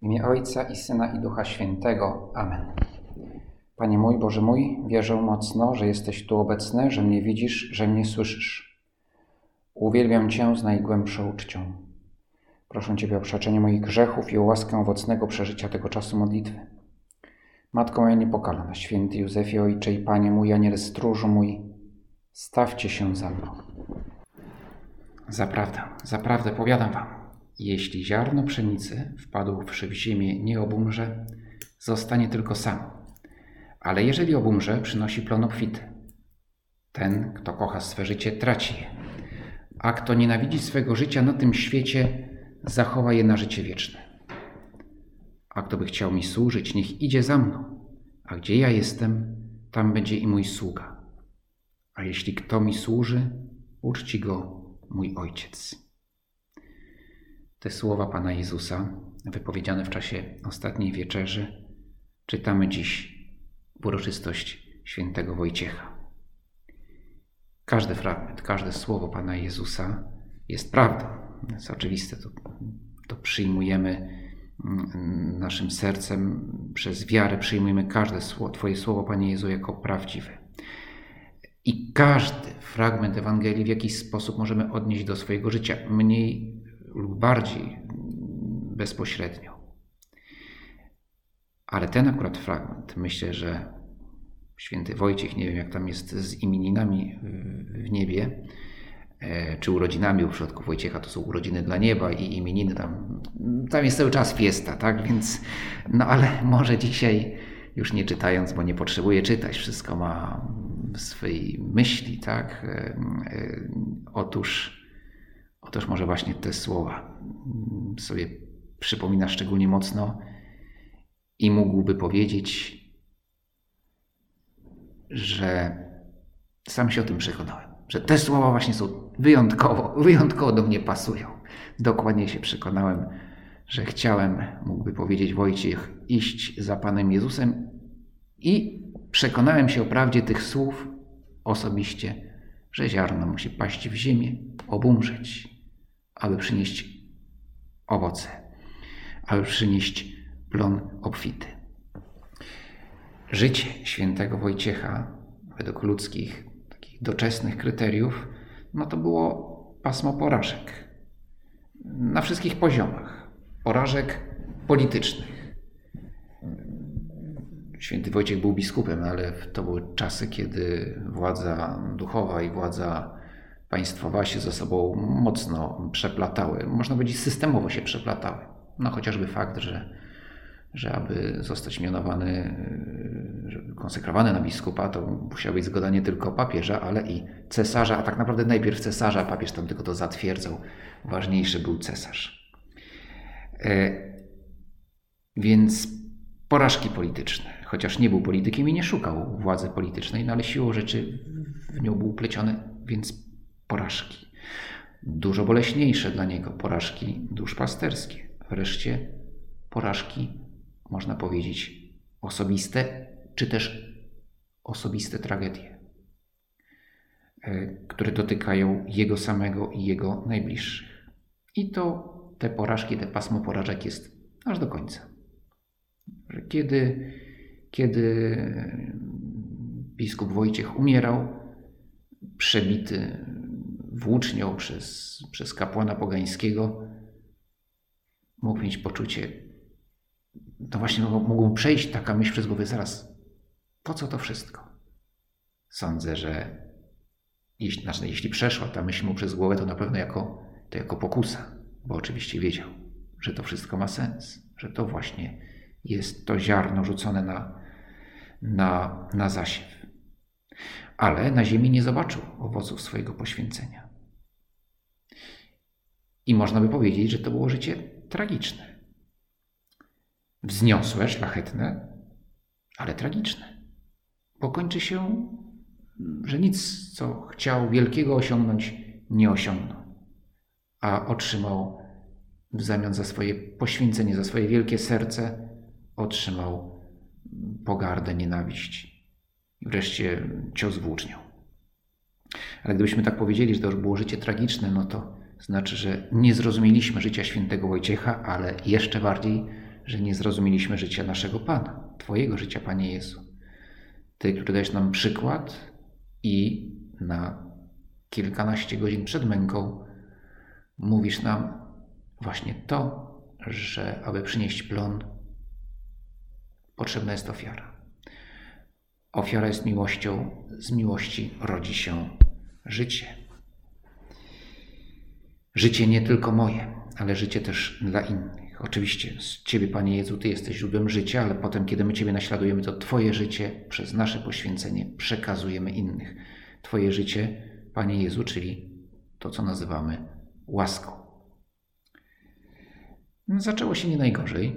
W imię Ojca i Syna i Ducha Świętego. Amen. Panie mój, Boże mój, wierzę mocno, że jesteś tu obecny, że mnie widzisz, że mnie słyszysz. Uwielbiam Cię z najgłębszą uczcią. Proszę Ciebie o przeczenie moich grzechów i o łaskę owocnego przeżycia tego czasu modlitwy. Matko moja niepokalana, święty Józefie, Ojcze i Panie mój, Aniel stróżu mój, stawcie się za mną. Zaprawdę, zaprawdę powiadam Wam, jeśli ziarno pszenicy wpadłszy w ziemię nie obumrze, zostanie tylko sam. Ale jeżeli obumrze, przynosi plon obfity. Ten, kto kocha swe życie, traci je, a kto nienawidzi swego życia na tym świecie, zachowa je na życie wieczne. A kto by chciał mi służyć, niech idzie za mną, a gdzie ja jestem, tam będzie i mój sługa. A jeśli kto mi służy, uczci go mój ojciec. Te słowa Pana Jezusa, wypowiedziane w czasie ostatniej wieczerzy, czytamy dziś w uroczystość świętego Wojciecha. Każdy fragment, każde słowo Pana Jezusa jest prawdą. Jest oczywiste, to, to przyjmujemy mm, naszym sercem, przez wiarę przyjmujemy każde słowo, Twoje słowo, Panie Jezu, jako prawdziwe. I każdy fragment Ewangelii w jakiś sposób możemy odnieść do swojego życia, mniej lub bardziej bezpośrednio. Ale ten akurat fragment, myślę, że święty Wojciech, nie wiem jak tam jest z imieninami w niebie, e, czy urodzinami, w przypadku Wojciecha to są urodziny dla nieba i imieniny tam, tam jest cały czas fiesta, tak, więc, no ale może dzisiaj już nie czytając, bo nie potrzebuje czytać, wszystko ma w swojej myśli, tak, e, e, otóż, otóż może właśnie te słowa sobie przypomina szczególnie mocno i mógłby powiedzieć, że sam się o tym przekonałem, że te słowa właśnie są wyjątkowo, wyjątkowo do mnie pasują. Dokładnie się przekonałem, że chciałem, mógłby powiedzieć Wojciech, iść za Panem Jezusem i przekonałem się o prawdzie tych słów osobiście, że ziarno musi paść w ziemię, obumrzeć, aby przynieść owoce, aby przynieść plon obfity. Życie świętego Wojciecha, według ludzkich, takich doczesnych kryteriów, no to było pasmo porażek. Na wszystkich poziomach. Porażek politycznych. Święty Wojciech był biskupem, ale to były czasy, kiedy władza duchowa i władza państwowa się ze sobą mocno przeplatały. Można powiedzieć, systemowo się przeplatały. No chociażby fakt, że, że aby zostać mianowany, konsekrowany na biskupa, to musiała być zgoda nie tylko papieża, ale i cesarza, a tak naprawdę najpierw cesarza, papież tam tylko to zatwierdzał. Ważniejszy był cesarz. E, więc porażki polityczne, chociaż nie był politykiem i nie szukał władzy politycznej, no ale siłą rzeczy w nią był upleciony, więc porażki. Dużo boleśniejsze dla niego porażki duszpasterskie. Wreszcie porażki, można powiedzieć, osobiste, czy też osobiste tragedie, e, które dotykają jego samego i jego najbliższych. I to te porażki, te pasmo porażek jest aż do końca. Kiedy, kiedy biskup Wojciech umierał, przebity włócznią przez, przez kapłana pogańskiego, mógł mieć poczucie, to właśnie mógł przejść taka myśl przez głowę, zaraz, po co to wszystko? Sądzę, że jeśli, znaczy, jeśli przeszła ta myśl mu przez głowę, to na pewno jako, to jako pokusa, bo oczywiście wiedział, że to wszystko ma sens, że to właśnie jest to ziarno rzucone na, na, na zasiew. Ale na ziemi nie zobaczył owoców swojego poświęcenia. I można by powiedzieć, że to było życie tragiczne. Wzniosłe, szlachetne, ale tragiczne. Bo kończy się, że nic, co chciał wielkiego osiągnąć, nie osiągnął, a otrzymał w zamian za swoje poświęcenie, za swoje wielkie serce, otrzymał pogardę, nienawiść i wreszcie cios włócznią. Ale gdybyśmy tak powiedzieli, że to już było życie tragiczne, no to znaczy, że nie zrozumieliśmy życia świętego Wojciecha, ale jeszcze bardziej, że nie zrozumieliśmy życia naszego Pana, Twojego życia, Panie Jezu. Ty, który dajesz nam przykład i na kilkanaście godzin przed męką mówisz nam właśnie to, że aby przynieść plon, potrzebna jest ofiara. Ofiara jest miłością, z miłości rodzi się życie. Życie nie tylko moje, ale życie też dla innych. Oczywiście z Ciebie, Panie Jezu, Ty jesteś źródłem życia, ale potem, kiedy my Ciebie naśladujemy, to Twoje życie przez nasze poświęcenie przekazujemy innych. Twoje życie, Panie Jezu, czyli to, co nazywamy łaską. Zaczęło się nie najgorzej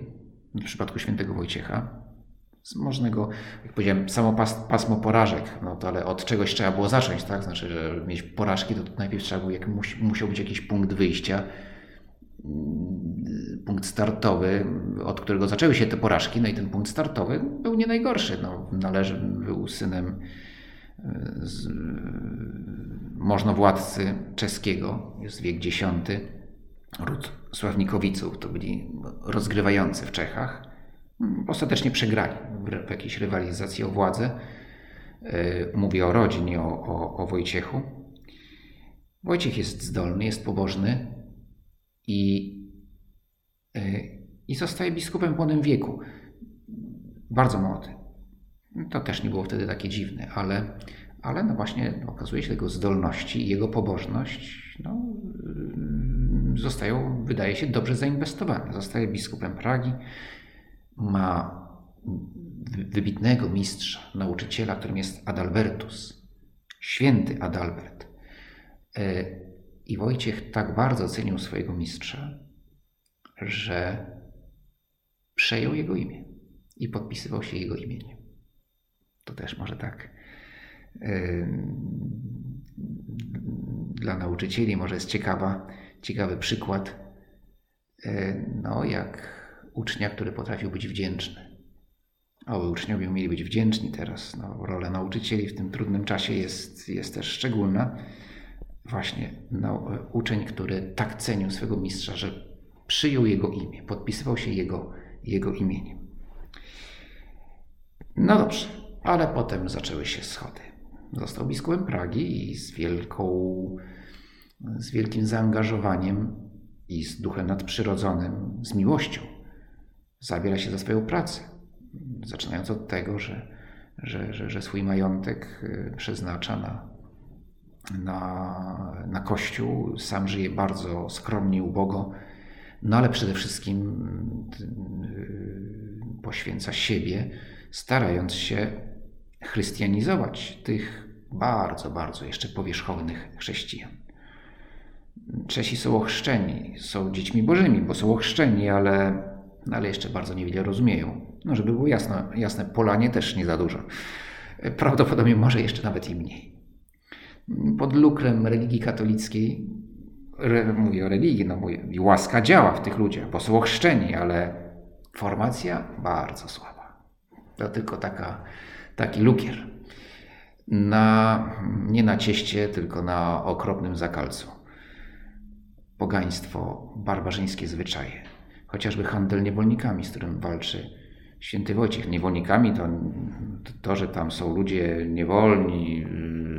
w przypadku świętego Wojciecha. Można go, jak powiedziałem, samo pas, pasmo porażek, no to ale od czegoś trzeba było zacząć, tak? Znaczy, że mieć porażki, to, najpierw trzeba było, jak, musiał być jakiś punkt wyjścia, mm, punkt startowy, od którego zaczęły się te porażki, no i ten punkt startowy był nie najgorszy. No, należy, był synem e, z, możnowładcy czeskiego, jest wiek X, ród Sławnikowiców, to byli rozgrywający w Czechach. Ostatecznie przegrali w jakiejś rywalizacji o władzę. E, mówię o rodzinie, o, o, o Wojciechu. Wojciech jest zdolny, jest pobożny i, e, i zostaje biskupem w młodym wieku. Bardzo młody. To też nie było wtedy takie dziwne, ale, ale no właśnie okazuje się jego zdolności i jego pobożność no, zostają, wydaje się, dobrze zainwestowane. Zostaje biskupem Pragi, ma wybitnego mistrza, nauczyciela, którym jest Adalbertus, święty Adalbert. E, I Wojciech tak bardzo cenił swojego mistrza, że przejął jego imię i podpisywał się jego imieniem. To też może tak e, dla nauczycieli może jest ciekawa, ciekawy przykład, e, no jak ucznia, który potrafił być wdzięczny. Oby uczniowie mieli być wdzięczni teraz. No, rola nauczycieli w tym trudnym czasie jest, jest też szczególna. Właśnie no, uczeń, który tak cenił swego mistrza, że przyjął jego imię, podpisywał się jego, jego imieniem. No dobrze, ale potem zaczęły się schody. Został biskupem Pragi i z, wielką, z wielkim zaangażowaniem i z duchem nadprzyrodzonym, z miłością zabiera się za swoją pracę. Zaczynając od tego, że, że, że, że swój majątek y, przeznacza na, na, na kościół, sam żyje bardzo skromnie, ubogo, no ale przede wszystkim y, poświęca siebie, starając się chrystianizować tych bardzo, bardzo jeszcze powierzchownych chrześcijan. Czesi są ochrzczeni, są dziećmi bożymi, bo są ochrzczeni, ale no ale jeszcze bardzo niewiele rozumieją. No, żeby było jasno, jasne, Polanie też nie za dużo. Prawdopodobnie może jeszcze nawet i mniej. Pod lukrem religii katolickiej, re, mówię o religii, no mówię, i łaska działa w tych ludziach, bo są ochrzczeni, ale formacja bardzo słaba. To tylko taka, taki lukier. Na, nie na cieście, tylko na okropnym zakalcu. Pogaństwo, barbarzyńskie zwyczaje chociażby handel niewolnikami, z którym walczy święty Wojciech. Niewolnikami to, to że tam są ludzie niewolni,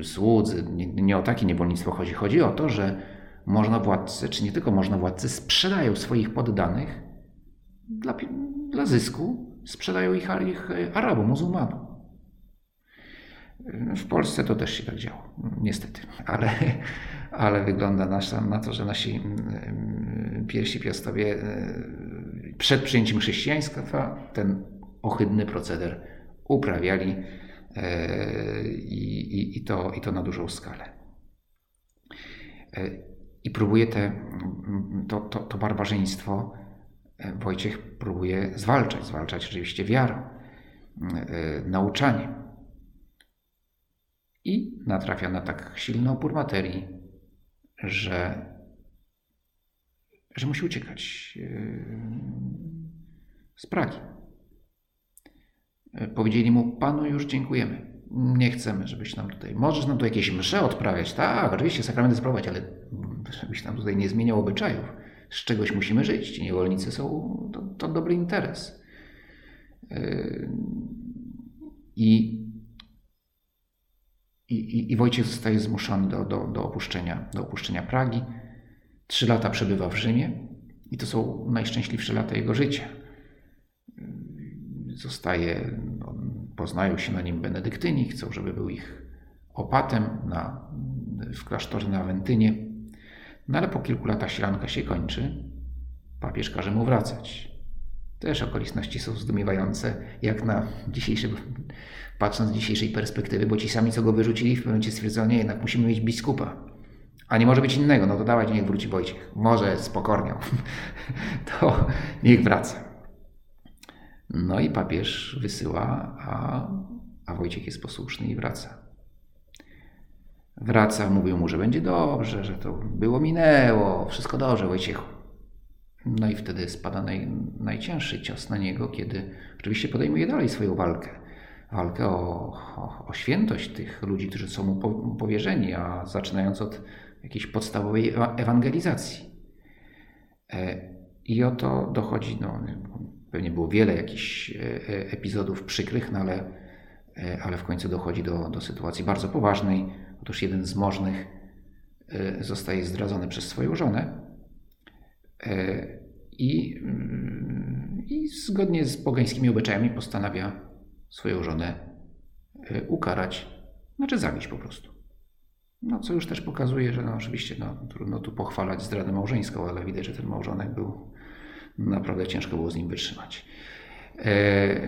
y, słudzy, nie, nie o takie niewolnictwo chodzi. Chodzi o to, że można władcy, czy nie tylko można władcy, sprzedają swoich poddanych dla, dla zysku, sprzedają ich, ich Arabom, muzułmanom. W Polsce to też się tak działo, niestety, ale, ale wygląda na to, że nasi mm, pierwsi piastowie e, przed przyjęciem chrześcijaństwa ten ohydny proceder uprawiali e, i, i, i, to, i to na dużą skalę. E, I próbuje te, to, to, to barbarzyństwo Wojciech próbuje zwalczać, zwalczać oczywiście wiarą, nauczaniem i natrafia na tak silny opór materii, że, że musi uciekać yy, z Pragi. Powiedzieli mu, Panu już dziękujemy. Nie chcemy, żebyś nam tutaj, możesz nam tu jakieś msze odprawiać, tak, oczywiście sakramenty sprawować, ale żebyś nam tutaj nie zmieniał obyczajów. z czegoś musimy żyć. Ci niewolnicy są, to, to dobry interes. Yy, I, i, I Wojciech zostaje zmuszony do, do, do, opuszczenia, do opuszczenia Pragi. Trzy lata przebywa w Rzymie i to są najszczęśliwsze lata jego życia. Zostaje, poznają się na nim benedyktyni, chcą, żeby był ich opatem na, w klasztorze na Awentynie. No ale po kilku latach sielanka się kończy. Papież każe mu wracać. Też okoliczności są zdumiewające, jak na dzisiejszy, patrząc z dzisiejszej perspektywy, bo ci sami, co go wyrzucili, w pewnym momencie stwierdzono, nie, jednak musimy mieć biskupa. A nie może być innego, no to dawaj, niech wróci Wojciech. Może z pokornią. to niech wraca. No i papież wysyła, a, a Wojciech jest posłuszny i wraca. Wraca, mówią mu, że będzie dobrze, że to było, minęło, wszystko dobrze, Wojciechu. No i wtedy spada naj, najcięższy cios na niego, kiedy oczywiście podejmuje dalej swoją walkę. Walkę o, o, o świętość tych ludzi, którzy są mu powierzeni, a zaczynając od jakiejś podstawowej ewangelizacji. E, I oto dochodzi, no, pewnie było wiele jakichś e, e, epizodów przykrych, no ale, ale w końcu dochodzi do, do sytuacji bardzo poważnej. Otóż jeden z możnych zostaje zdradzony przez swoją żonę i, mm, i zgodnie z pogańskimi obyczajami postanawia swoją żonę ukarać, znaczy zabić po prostu. No, co już też pokazuje, że no, oczywiście no, trudno tu pochwalać zdradę małżeńską, ale widać, że ten małżonek był naprawdę ciężko było z nim wytrzymać. E,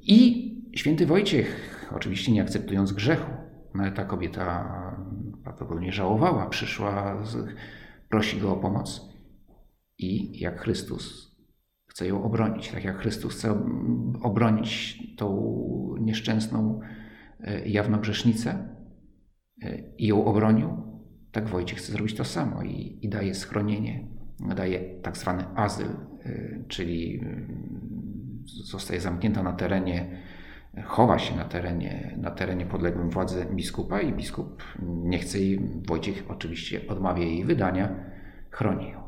I święty Wojciech, oczywiście nie akceptując grzechu, no ta kobieta prawdopodobnie żałowała, przyszła, prosi go o pomoc i jak Chrystus chce ją obronić, tak jak Chrystus chce obronić tą nieszczęsną, e, jawną grzesznicę, E, i ją obronił, tak Wojciech chce zrobić to samo i, i daje schronienie, daje tak zwany azyl, e, czyli mm, zostaje zamknięta na terenie, chowa się na terenie, na terenie podległym władzy biskupa i biskup nie chce jej, Wojciech oczywiście odmawia jej wydania, chroni ją.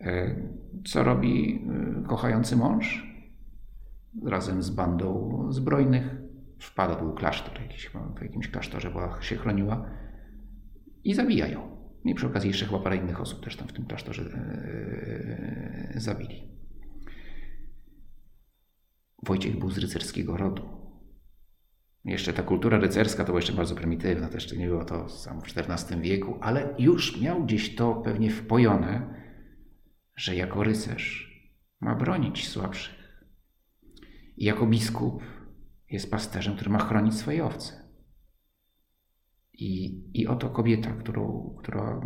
E, co robi kochający mąż? Razem z bandą zbrojnych wpada był klasztor, jakiś, w jakimś klasztorze była, się chroniła i zabija ją. I przy okazji jeszcze chyba parę innych osób też tam w tym klasztorze yy, zabili. Wojciech był z rycerskiego rodu. Jeszcze ta kultura rycerska to była jeszcze bardzo prymitywna, też nie było to sam w XIV wieku, ale już miał gdzieś to pewnie wpojone, że jako rycerz ma bronić słabszych. I jako biskup jest pasterzem, który ma chronić swoje owce. I, i oto kobieta, którą, która,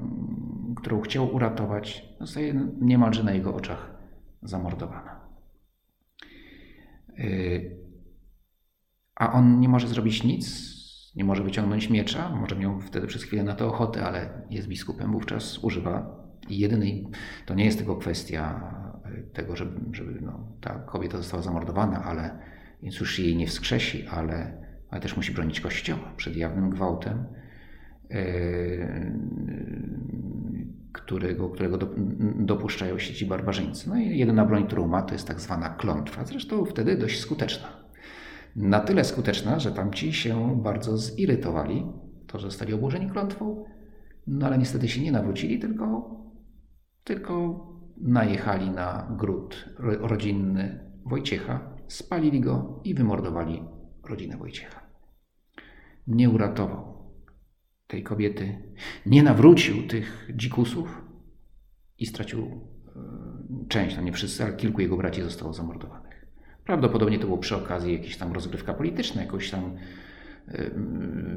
którą chciał uratować, zostaje niemalże na jego oczach zamordowana. Y, a on nie może zrobić nic, nie może wyciągnąć miecza, może miał wtedy przez chwilę na to ochotę, ale jest biskupem, wówczas używa i jedynej, to nie jest tylko kwestia tego, żeby, żeby no, ta kobieta została zamordowana, ale więc już jej nie wskrzesi, ale, ale też musi bronić Kościoła przed jawnym gwałtem, yy, którego, którego dopuszczają się ci barbarzyńcy. No i jedyna broń, którą ma, to jest tak zwana klątwa, zresztą wtedy dość skuteczna. Na tyle skuteczna, że tamci się bardzo zirytowali, to, że zostali obłożeni klątwą, no ale niestety się nie nawrócili, tylko, tylko najechali na gród rodzinny Wojciecha spalili go i wymordowali rodzinę Wojciecha. Nie uratował tej kobiety, nie nawrócił tych dzikusów i stracił e, część, no nie wszyscy, ale kilku jego braci zostało zamordowanych. Prawdopodobnie to było przy okazji jakaś tam rozgrywka polityczna, jakoś tam e,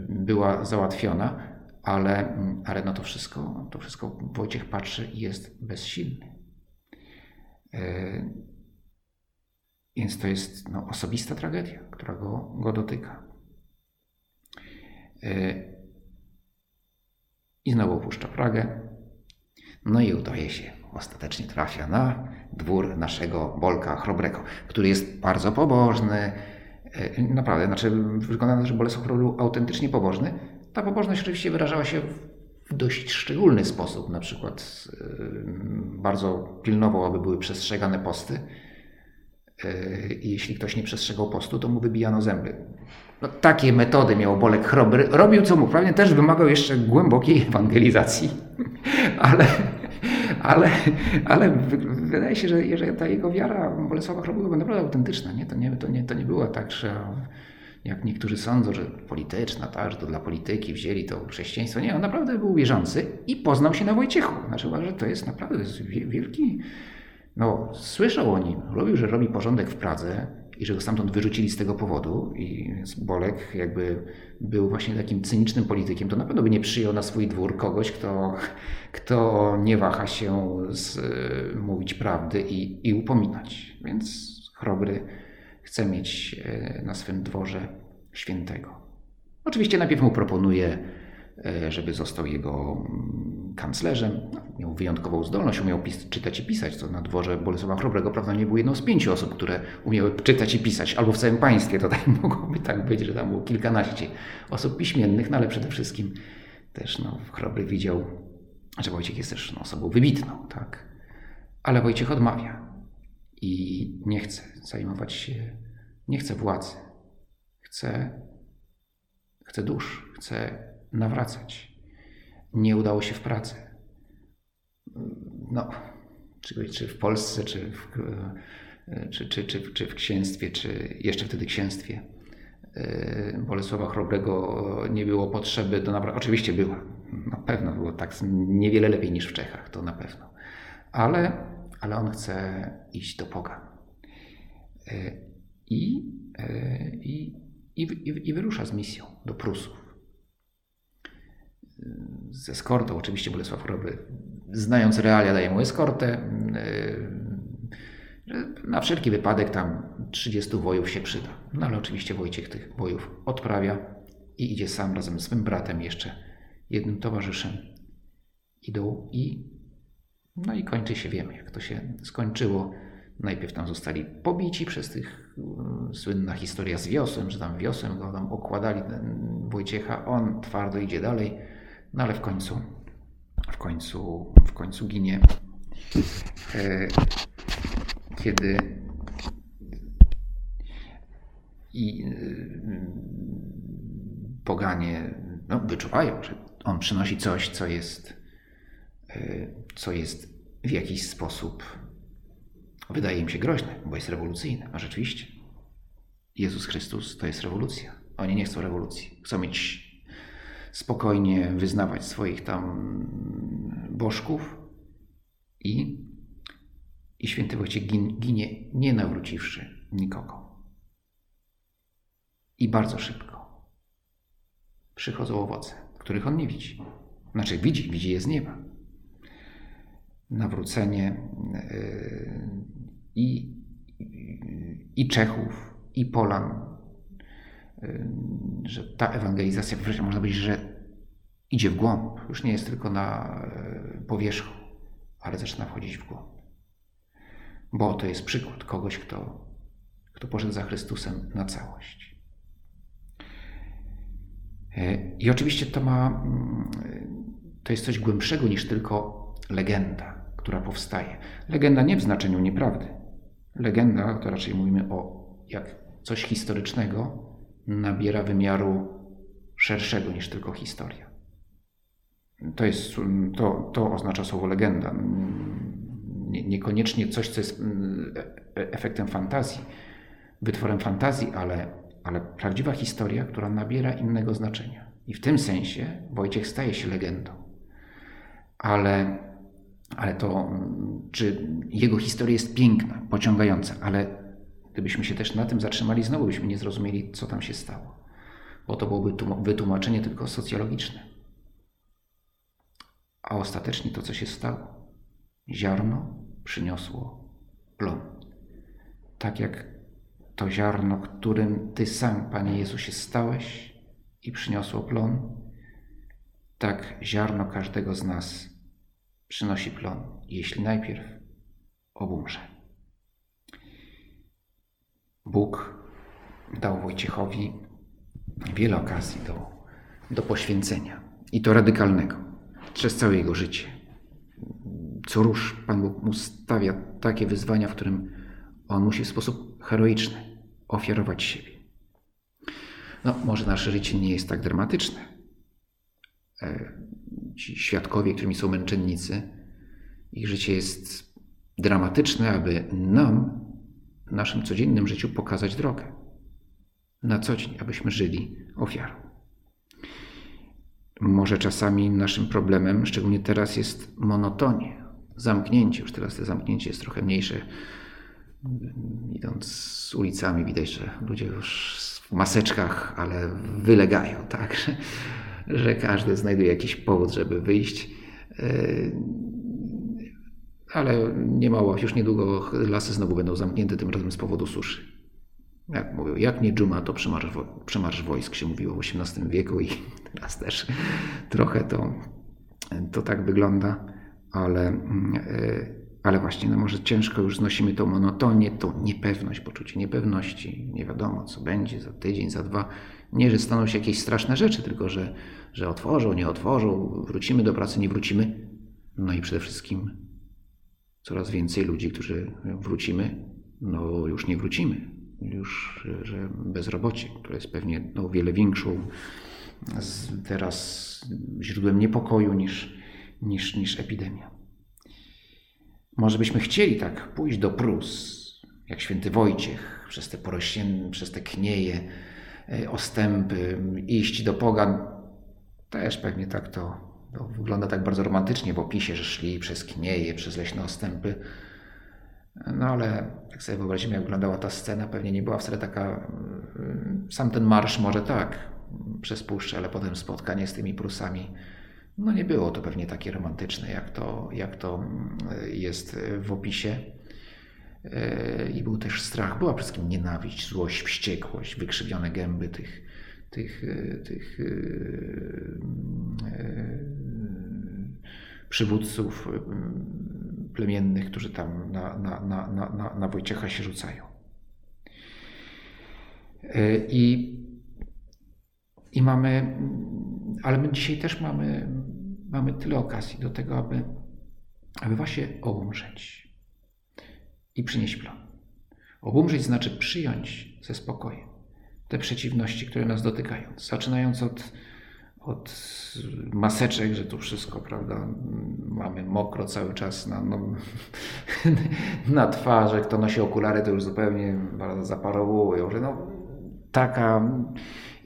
była załatwiona, ale, ale na to wszystko, to wszystko Wojciech patrzy i jest bezsilny. E, więc to jest no, osobista tragedia, która go, go dotyka. E, I znowu opuszcza Pragę. No i udaje się, ostatecznie trafia na dwór naszego Bolka Chrobrego, który jest bardzo pobożny. E, naprawdę, znaczy wygląda na to, że Bolesław był autentycznie pobożny. Ta pobożność oczywiście wyrażała się w dość szczególny sposób, na przykład bardzo pilnował, aby były przestrzegane posty. I jeśli ktoś nie przestrzegał postu, to mu wybijano zęby. No, takie metody miał Bolek Chrobry. Robił co mógł. Prawnie też wymagał jeszcze głębokiej ewangelizacji, ale, ale, ale wydaje się, że, że ta jego wiara Bolesława Chrobry była naprawdę autentyczna. Nie? To, nie, to, nie, to nie było tak, że jak niektórzy sądzą, że polityczna, tak, że to dla polityki wzięli to chrześcijaństwo. Nie, on naprawdę był wierzący i poznał się na Wojciechu. Znaczy że to jest naprawdę wielki... No, słyszał o nim, robił, że robi porządek w Pradze, i że go stamtąd wyrzucili z tego powodu i Bolek jakby był właśnie takim cynicznym politykiem, to na pewno by nie przyjął na swój dwór kogoś, kto, kto nie waha się z, mówić prawdy i, i upominać. Więc Chrobry chce mieć e, na swym dworze świętego. Oczywiście najpierw mu proponuje żeby został jego mm, kanclerzem. Miał wyjątkową zdolność, umiał czytać i pisać, co na dworze Bolesława Chrobrego prawda nie było jedną z pięciu osób, które umiały czytać i pisać, albo w całym państwie to tak mogłoby tak być, że tam było kilkanaście osób piśmiennych, no ale przede wszystkim też no, Chrobry widział, że Wojciech jest też no, osobą wybitną, tak? Ale Wojciech odmawia i nie chce zajmować się, nie chce władzy, chce, chce dusz, chce nawracać. Nie udało się w pracy. No, czy, czy w Polsce, czy w, czy, czy, czy, czy w księstwie, czy jeszcze wtedy księstwie. E, Bolesława Chrobrego nie było potrzeby do naprawy. Oczywiście było, na pewno było tak niewiele lepiej niż w Czechach, to na pewno. Ale, ale on chce iść do Pogan. E, I, e, i, i, i wyrusza z misją do Prusów z eskortą. Oczywiście Bolesław Chrobry, znając realia, daje mu eskortę. Na wszelki wypadek tam 30 wojów się przyda. No ale oczywiście Wojciech tych wojów odprawia i idzie sam razem z swym bratem, jeszcze jednym towarzyszem. Idą i no i kończy się, wiemy jak to się skończyło. Najpierw tam zostali pobici przez tych yy, słynna historia z wiosłem, że tam wiosłem go tam okładali Wojciecha, on twardo idzie dalej no ale w końcu, w końcu, w końcu ginie. E, kiedy i e, poganie no, wyczuwają, że on przynosi coś, co jest, co jest w jakiś sposób, wydaje im się groźne, bo jest rewolucyjne. A rzeczywiście, Jezus Chrystus to jest rewolucja. Oni nie chcą rewolucji. Chcą mieć spokojnie wyznawać swoich tam bożków i, i święty Wojciech ginie, nie nawróciwszy nikogo. I bardzo szybko przychodzą owoce, których on nie widzi. Znaczy widzi, widzi je z nieba. Nawrócenie yy, i, i Czechów, i Polan, że ta ewangelizacja, wreszcie można powiedzieć, że idzie w głąb, już nie jest tylko na e, powierzchu, ale zaczyna wchodzić w głąb. Bo to jest przykład kogoś, kto, kto poszedł za Chrystusem na całość. E, I oczywiście to ma, mm, to jest coś głębszego niż tylko legenda, która powstaje. Legenda nie w znaczeniu nieprawdy. Legenda, to raczej mówimy o jak coś historycznego, nabiera wymiaru szerszego niż tylko historia. To, jest, to, to oznacza słowo legenda. Nie, niekoniecznie coś, co jest mm, e, efektem fantazji, wytworem fantazji, ale, ale prawdziwa historia, która nabiera innego znaczenia. I w tym sensie Wojciech staje się legendą. Ale, ale to, czy jego historia jest piękna, pociągająca, ale Gdybyśmy się też na tym zatrzymali, znowu byśmy nie zrozumieli, co tam się stało. Bo to byłoby wytłumaczenie tylko socjologiczne. A ostatecznie to, co się stało, ziarno przyniosło plon. Tak jak to ziarno, którym Ty sam, Panie Jezusie, stałeś i przyniosło plon, tak ziarno każdego z nas przynosi plon, jeśli najpierw obumrze. Bóg dał Wojciechowi wiele okazji do, do poświęcenia i to radykalnego. przez całe jego życie. Co rusz Pan Bóg mu stawia takie wyzwania, w którym on musi w sposób heroiczny ofiarować siebie. No, może nasze życie nie jest tak dramatyczne. Ci świadkowie, którymi są męczennicy, ich życie jest dramatyczne, aby nam w naszym codziennym życiu pokazać drogę. Na co dzień, abyśmy żyli ofiarą. Może czasami naszym problemem, szczególnie teraz, jest monotonie, zamknięcie. Już teraz to zamknięcie jest trochę mniejsze. Idąc z ulicami widać, że ludzie już w maseczkach, ale wylegają, tak? Że, każdy znajduje jakiś powód, żeby wyjść. E, ale nie mało, już niedługo lasy znowu będą zamknięte, tym razem z powodu suszy. Jak mówią, jak nie dżuma, to przemarsz, przemarsz wojsk się mówiło w XVIII wieku i teraz też trochę to, to tak wygląda, ale, e, ale właśnie, no może ciężko już znosimy tą monotonię, tą niepewność, poczucie niepewności, nie wiadomo co będzie za tydzień, za dwa. Nie, że staną się jakieś straszne rzeczy, tylko że, że otworzą, nie otworzą, wrócimy do pracy, nie wrócimy. No i przede wszystkim coraz więcej ludzi, którzy wrócimy, no już nie wrócimy. Już, że bezrobocie, które jest pewnie no, o wiele większą teraz źródłem niepokoju niż, niż, niż epidemia. Może byśmy chcieli tak pójść do Prus, jak święty Wojciech, przez te porościenne, przez te knieje, ostępy, iść do pogan. Też pewnie tak to to wygląda tak bardzo romantycznie w opisie, że szli przez knieje, przez leśne ostępy. No ale jak sobie wyobrazimy, jak wyglądała ta scena, pewnie nie była wcale taka. Mm, sam ten marsz może tak, przez puszczę, ale potem spotkanie z tymi Prusami. No nie było to pewnie takie romantyczne, jak to, jak to mm, jest w opisie. E, I był też strach, była przede wszystkim nienawiść, złość, wściekłość, wykrzywione gęby tych, tych, e, tych e, przywódców plemiennych, którzy tam na, na, na, na, na Wojciecha się rzucają. I, I mamy, ale my dzisiaj też mamy, mamy tyle okazji do tego, aby, aby właśnie obumrzeć i przynieść plan. Obumrzeć znaczy przyjąć ze spokojem te przeciwności, które nas dotykają. Zaczynając od, od maseczek, że tu wszystko, prawda, mamy mokro cały czas na, no, na twarzy, kto nosi okulary, to już zupełnie zaparowują, że no, taka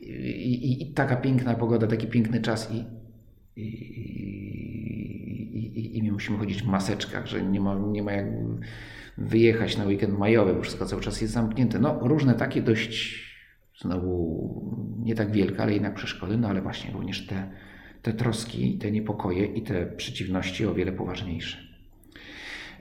i, i, i, taka piękna pogoda, taki piękny czas i, i, i, i my musimy chodzić w maseczkach, że nie ma, nie ma jak wyjechać na weekend majowy, bo wszystko cały czas jest zamknięte. No różne takie dość znowu nie tak wielka, ale jednak przeszkody, no ale właśnie również te, te troski, te niepokoje i te przeciwności o wiele poważniejsze,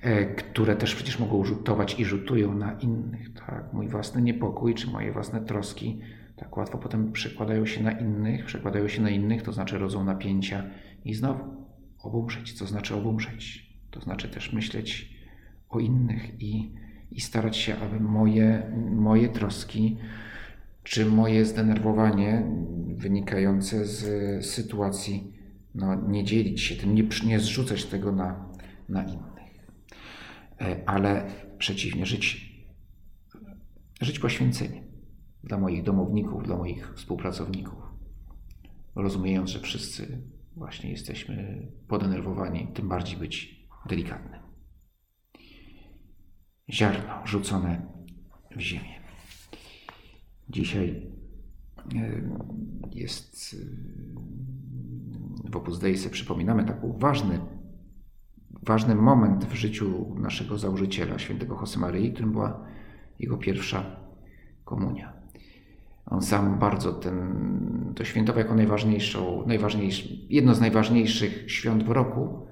e, które też przecież mogą rzutować i rzutują na innych. Tak? Mój własny niepokój czy moje własne troski tak łatwo potem przekładają się na innych, przekładają się na innych, to znaczy rodzą napięcia i znowu obumrzeć. Co znaczy obumrzeć? To znaczy też myśleć o innych i, i starać się, aby moje, moje troski czy moje zdenerwowanie wynikające z sytuacji, no, nie dzielić się tym, nie, nie zrzucać tego na, na innych, e, ale przeciwnie, żyć, żyć poświęceniem dla moich domowników, dla moich współpracowników, rozumiejąc, że wszyscy właśnie jesteśmy podenerwowani, tym bardziej być delikatnym. Ziarno rzucone w ziemię. Dzisiaj e, jest e, w Opus Dei przypominamy taki ważny, ważny moment w życiu naszego założyciela, świętego Josemaryi, którym była jego pierwsza komunia. On sam bardzo ten, to świętował jako najważniejszą, najważniejszy, jedno z najważniejszych świąt w roku.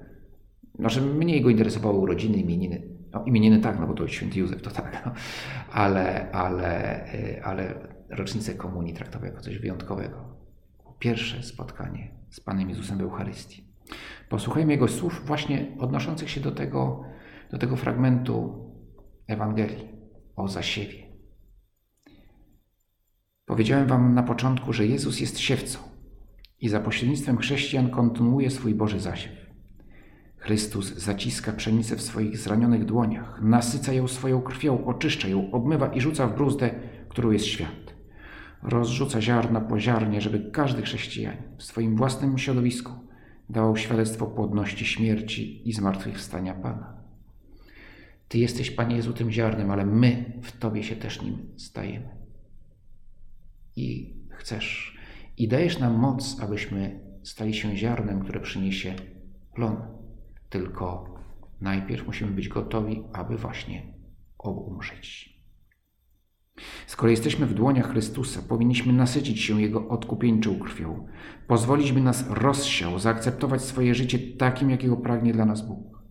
Znaczy mniej go interesowały urodziny, imieniny. No, imieniny tak, no bo to jest święty Józef, to tak, no. ale, ale, y, ale rocznicę komunii traktował jako coś wyjątkowego. Pierwsze spotkanie z Panem Jezusem w Eucharystii. Posłuchajmy Jego słów właśnie odnoszących się do tego, do tego fragmentu Ewangelii o zasiewie. Powiedziałem wam na początku, że Jezus jest siewcą. i za pośrednictwem chrześcijan kontynuuje swój Boży zasiew. Chrystus zaciska pszenicę w swoich zranionych dłoniach, nasyca ją swoją krwią, oczyszcza ją, obmywa i rzuca w bruzdę, którą jest świat. Rozrzuca ziarna po ziarnie, żeby każdy chrześcijanin w swoim własnym środowisku dawał świadectwo płodności śmierci i zmartwychwstania Pana. Ty jesteś, Panie Jezu, tym ziarnem, ale my w Tobie się też nim stajemy. I chcesz, i dajesz nam moc, abyśmy stali się ziarnem, które przyniesie plon. Tylko najpierw musimy być gotowi, aby właśnie obumrzeć. Skoro jesteśmy w dłoniach Chrystusa, powinniśmy nasycić się Jego odkupieńczą krwią, pozwolić, by nas rozsiał, zaakceptować swoje życie takim, jakiego pragnie dla nas Bóg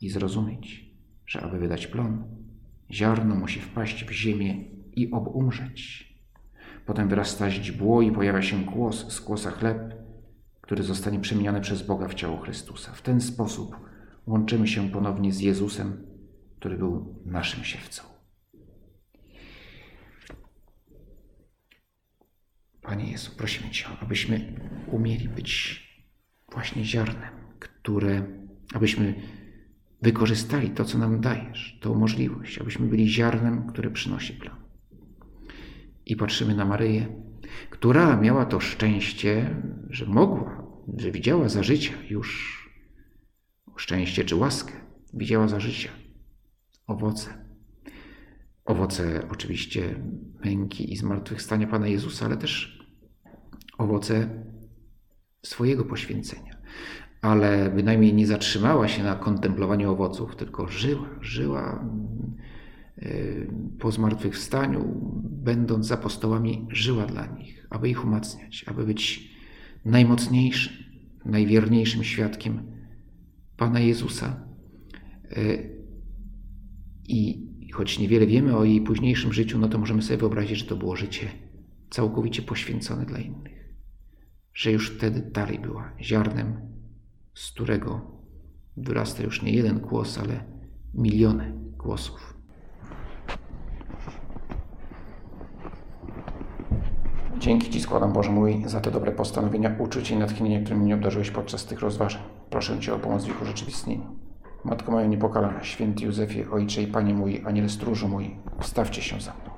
i zrozumieć, że aby wydać plon, ziarno musi wpaść w ziemię i obumrzeć. Potem wyrasta źdźbło i pojawia się kłos, z kłosa chleb, który zostanie przemieniony przez Boga w ciało Chrystusa. W ten sposób łączymy się ponownie z Jezusem, który był naszym siewcą. Panie Jezu, prosimy Cię, abyśmy umieli być właśnie ziarnem, które, abyśmy wykorzystali to, co nam dajesz, tą możliwość, abyśmy byli ziarnem, które przynosi plan. I patrzymy na Maryję, która miała to szczęście, że mogła, że widziała za życia już szczęście czy łaskę, widziała za życia owoce. Owoce oczywiście męki i zmartwychwstania Pana Jezusa, ale też owoce swojego poświęcenia. Ale bynajmniej nie zatrzymała się na kontemplowaniu owoców, tylko żyła, żyła y, po zmartwychwstaniu, będąc apostołami, żyła dla nich, aby ich umacniać, aby być najmocniejszym, najwierniejszym świadkiem Pana Jezusa. Y, I choć niewiele wiemy o jej późniejszym życiu, no to możemy sobie wyobrazić, że to było życie całkowicie poświęcone dla innych. Że już wtedy dalej była ziarnem, z którego wyrasta już nie jeden głos, ale miliony głosów. Dzięki Ci składam, Boże mój, za te dobre postanowienia, uczucie i natchnienie, którymi mnie obdarzyłeś podczas tych rozważań. Proszę Cię o pomoc w ich urzeczywistnieniu. Matko moja niepokalana, święty Józefie, Ojcze i Panie mój, Aniel stróżu mój, stawcie się za mną.